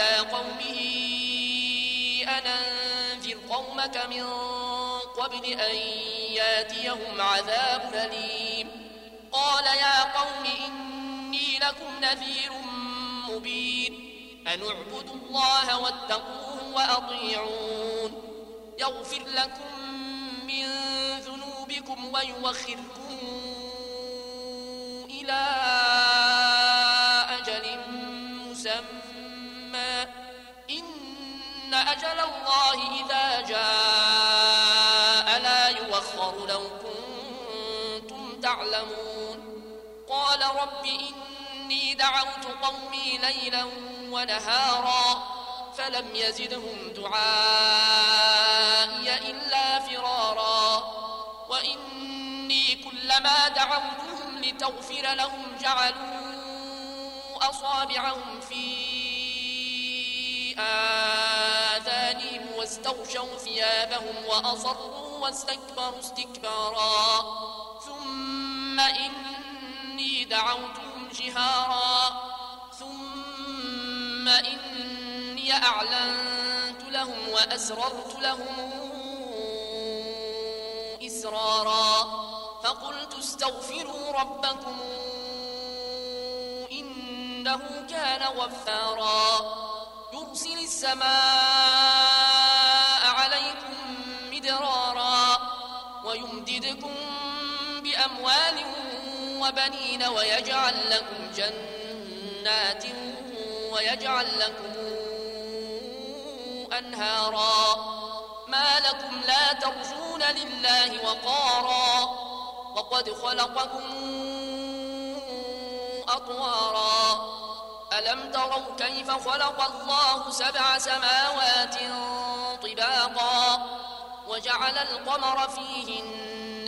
على قومه أن أنذر قومك من قبل أن ياتيهم عذاب أليم. قال يا قوم إني لكم نذير مبين. أن اعبدوا الله واتقوه وأطيعون. يغفر لكم من ذنوبكم ويوخركم إلى أجل الله إذا جاء لا يوخر لو كنتم تعلمون. قال رب إني دعوت قومي ليلا ونهارا فلم يزدهم دعائي إلا فرارا. وإني كلما دعوتهم لتغفر لهم جعلوا أصابعهم في آذانهم واستغشوا ثيابهم وأصروا واستكبروا استكبارا. ثم إني دعوتهم جهارا. ثم إني أعلنت لهم وأسررت لهم إسرارا. فقلت استغفروا ربكم إنه كان غفارا. يرسل السماء ويمددكم بأموال وبنين ويجعل لكم جنات ويجعل لكم أنهارا ما لكم لا ترجون لله وقارا وقد خلقكم أطوارا ألم تروا كيف خلق الله سبع سماوات طباقا وجعل القمر فيهن